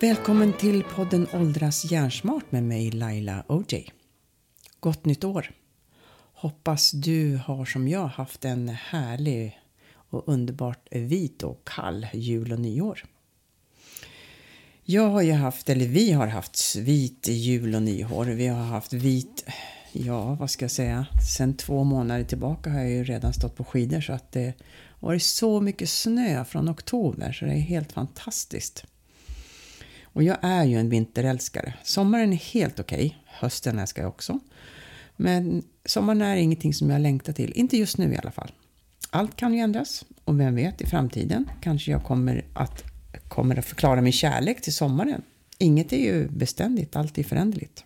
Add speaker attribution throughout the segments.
Speaker 1: Välkommen till podden Åldras hjärnsmart med mig Laila OJ. Gott nytt år! Hoppas du har som jag haft en härlig och underbart vit och kall jul och nyår. Jag har ju haft, eller vi har haft vit jul och nyår. Vi har haft vit, ja vad ska jag säga, sen två månader tillbaka har jag ju redan stått på skidor så att det har varit så mycket snö från oktober så det är helt fantastiskt. Och jag är ju en vinterälskare. Sommaren är helt okej. Okay. Hösten älskar jag också. Men sommaren är ingenting som jag längtar till. Inte just nu i alla fall. Allt kan ju ändras. Och vem vet, i framtiden kanske jag kommer att, kommer att förklara min kärlek till sommaren. Inget är ju beständigt, allt är föränderligt.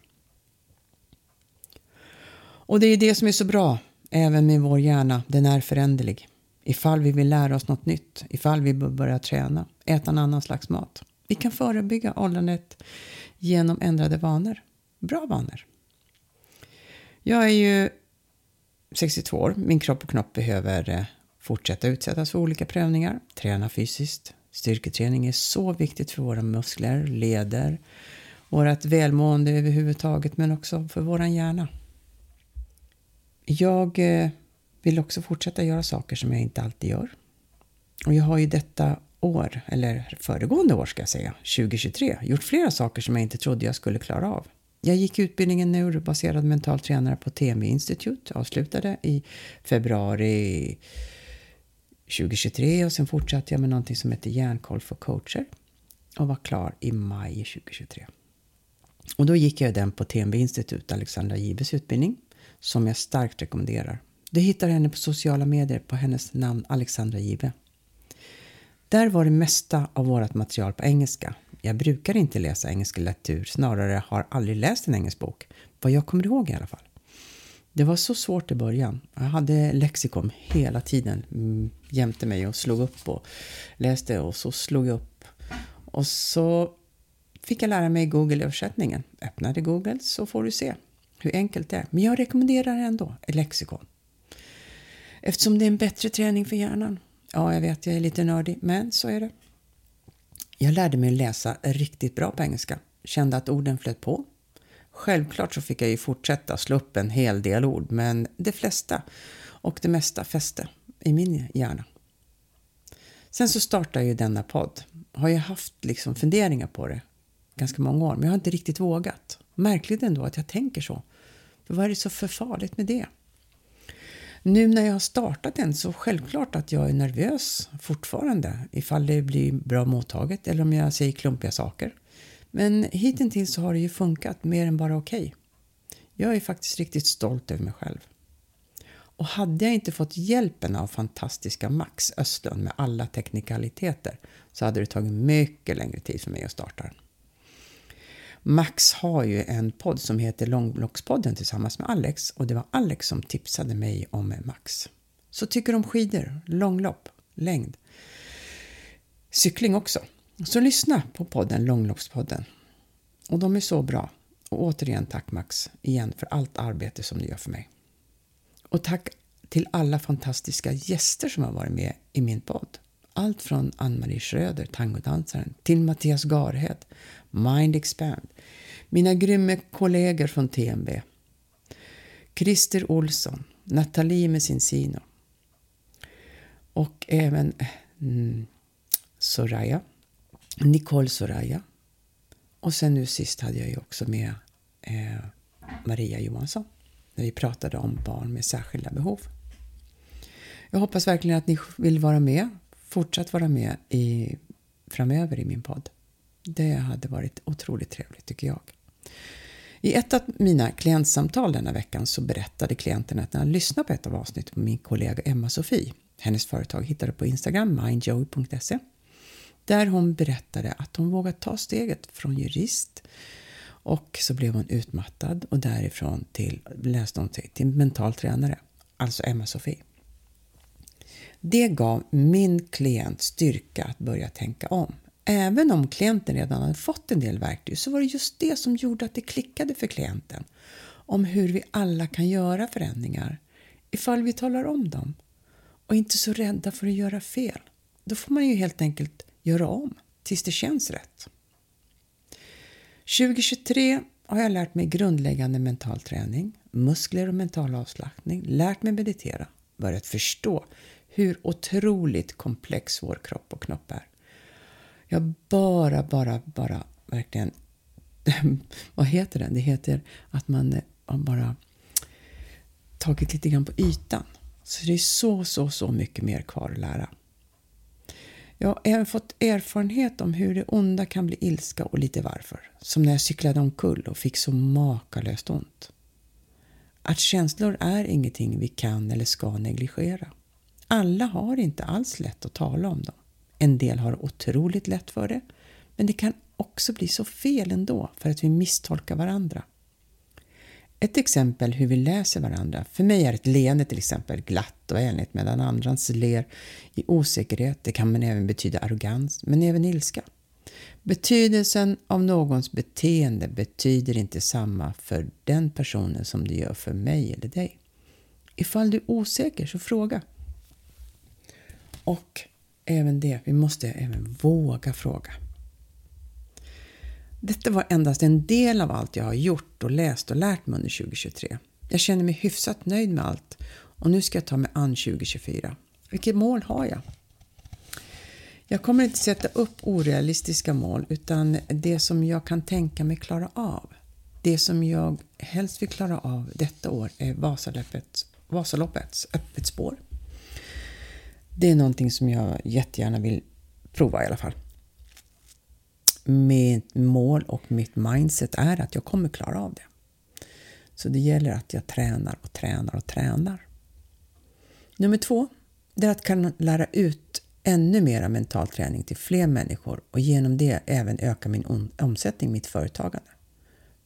Speaker 1: Och det är det som är så bra, även med vår hjärna. Den är föränderlig. Ifall vi vill lära oss något nytt, ifall vi börjar träna, äta en annan slags mat. Vi kan förebygga åldrandet genom ändrade vanor. Bra vanor. Jag är ju 62 år. Min kropp och knopp behöver eh, fortsätta utsättas för olika prövningar. Träna fysiskt. Styrketräning är så viktigt för våra muskler, leder, vårt välmående överhuvudtaget men också för vår hjärna. Jag eh, vill också fortsätta göra saker som jag inte alltid gör. Och jag har ju detta år, eller föregående år ska jag säga, 2023, gjort flera saker som jag inte trodde jag skulle klara av. Jag gick utbildningen neurobaserad mental tränare på TMI Institute, avslutade i februari 2023 och sen fortsatte jag med någonting som heter Hjärnkoll för coacher och var klar i maj 2023. Och då gick jag den på TMV Institute, Alexandra Gives utbildning, som jag starkt rekommenderar. Du hittar henne på sociala medier på hennes namn Alexandra Give. Där var det mesta av vårt material på engelska. Jag brukar inte läsa engelsk litteratur, snarare har aldrig läst en engelsk bok. Vad jag kommer ihåg i alla fall. Det var så svårt i början. Jag hade lexikon hela tiden mm, jämte mig och slog upp och läste och så slog jag upp. Och så fick jag lära mig Google-översättningen. Öppnade Google så får du se hur enkelt det är. Men jag rekommenderar ändå ett lexikon. Eftersom det är en bättre träning för hjärnan. Ja, jag vet, jag är lite nördig, men så är det. Jag lärde mig läsa riktigt bra på engelska. Kände att orden flöt på. Självklart så fick jag ju fortsätta slå upp en hel del ord, men de flesta och det mesta fäste i min hjärna. Sen så startade jag ju denna podd. Har ju haft liksom funderingar på det ganska många år, men jag har inte riktigt vågat. Märkligt ändå att jag tänker så. För vad är det så för farligt med det? Nu när jag har startat den så självklart att jag är nervös fortfarande ifall det blir bra mottaget eller om jag säger klumpiga saker. Men hittills har det ju funkat mer än bara okej. Okay. Jag är faktiskt riktigt stolt över mig själv. Och hade jag inte fått hjälpen av fantastiska Max Östlund med alla teknikaliteter så hade det tagit mycket längre tid för mig att starta den. Max har ju en podd som heter Långloppspodden tillsammans med Alex och det var Alex som tipsade mig om Max. Så tycker om skidor, långlopp, längd. Cykling också. Så lyssna på podden Långloppspodden. Och de är så bra. Och återigen tack Max, igen för allt arbete som du gör för mig. Och tack till alla fantastiska gäster som har varit med i min podd. Allt från Ann-Marie Schröder, tangodansaren, till Mattias Garhed, Mind Expand, mina grymma kollegor från TMB, Christer Olsson, Nathalie Messinsino och även mm, Soraya, Nicole Soraya. Och sen nu sist hade jag ju också med eh, Maria Johansson när vi pratade om barn med särskilda behov. Jag hoppas verkligen att ni vill vara med, fortsatt vara med i, framöver i min podd. Det hade varit otroligt trevligt tycker jag. I ett av mina klientsamtal denna veckan så berättade klienten att när han lyssnade på ett av avsnitten på min kollega Emma-Sofie, hennes företag hittade på Instagram, mindjoy.se, där hon berättade att hon vågat ta steget från jurist och så blev hon utmattad och därifrån till, läste hon till, till mental tränare, alltså Emma-Sofie. Det gav min klient styrka att börja tänka om. Även om klienten redan hade fått en del verktyg så var det just det som gjorde att det klickade för klienten. Om hur vi alla kan göra förändringar ifall vi talar om dem Och inte så rädda för att göra fel. Då får man ju helt enkelt göra om tills det känns rätt. 2023 har jag lärt mig grundläggande mental träning, muskler och mental avslappning, lärt mig meditera, börjat förstå hur otroligt komplex vår kropp och knopp är. Jag bara, bara, bara verkligen... vad heter det? Det heter att man eh, har bara tagit lite grann på ytan. Så det är så, så, så mycket mer kvar att lära. Jag har även fått erfarenhet om hur det onda kan bli ilska och lite varför. Som när jag cyklade omkull och fick så makalöst ont. Att känslor är ingenting vi kan eller ska negligera. Alla har inte alls lätt att tala om dem. En del har otroligt lätt för det, men det kan också bli så fel ändå för att vi misstolkar varandra. Ett exempel hur vi läser varandra. För mig är ett leende till exempel glatt och vänligt medan andras ler i osäkerhet. Det kan även betyda arrogans, men även ilska. Betydelsen av någons beteende betyder inte samma för den personen som det gör för mig eller dig. Ifall du är osäker så fråga. Och även det, vi måste även våga fråga. Detta var endast en del av allt jag har gjort och läst och lärt mig under 2023. Jag känner mig hyfsat nöjd med allt och nu ska jag ta mig an 2024. Vilket mål har jag? Jag kommer inte sätta upp orealistiska mål utan det som jag kan tänka mig klara av. Det som jag helst vill klara av detta år är Vasaloppets, Vasaloppets öppet spår. Det är någonting som jag jättegärna vill prova i alla fall mitt mål och mitt mindset är att jag kommer klara av det. Så det gäller att jag tränar och tränar och tränar. Nummer två, det är att kunna lära ut ännu mera mental träning till fler människor och genom det även öka min omsättning, mitt företagande.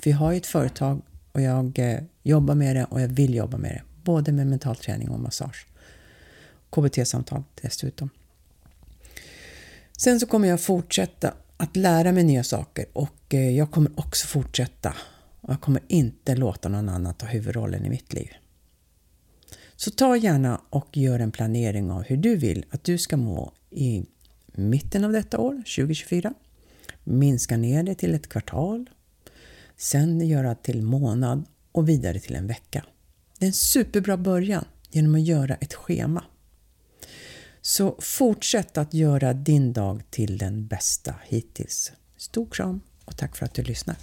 Speaker 1: För jag har ju ett företag och jag eh, jobbar med det och jag vill jobba med det. Både med mental träning och massage. KBT-samtal dessutom. Sen så kommer jag fortsätta att lära mig nya saker och eh, jag kommer också fortsätta. Jag kommer inte låta någon annan ta huvudrollen i mitt liv. Så ta gärna och gör en planering av hur du vill att du ska må i mitten av detta år, 2024. Minska ner det till ett kvartal. Sen göra till månad och vidare till en vecka. Det är en superbra början genom att göra ett schema. Så fortsätt att göra din dag till den bästa hittills. Stor kram och tack för att du lyssnar.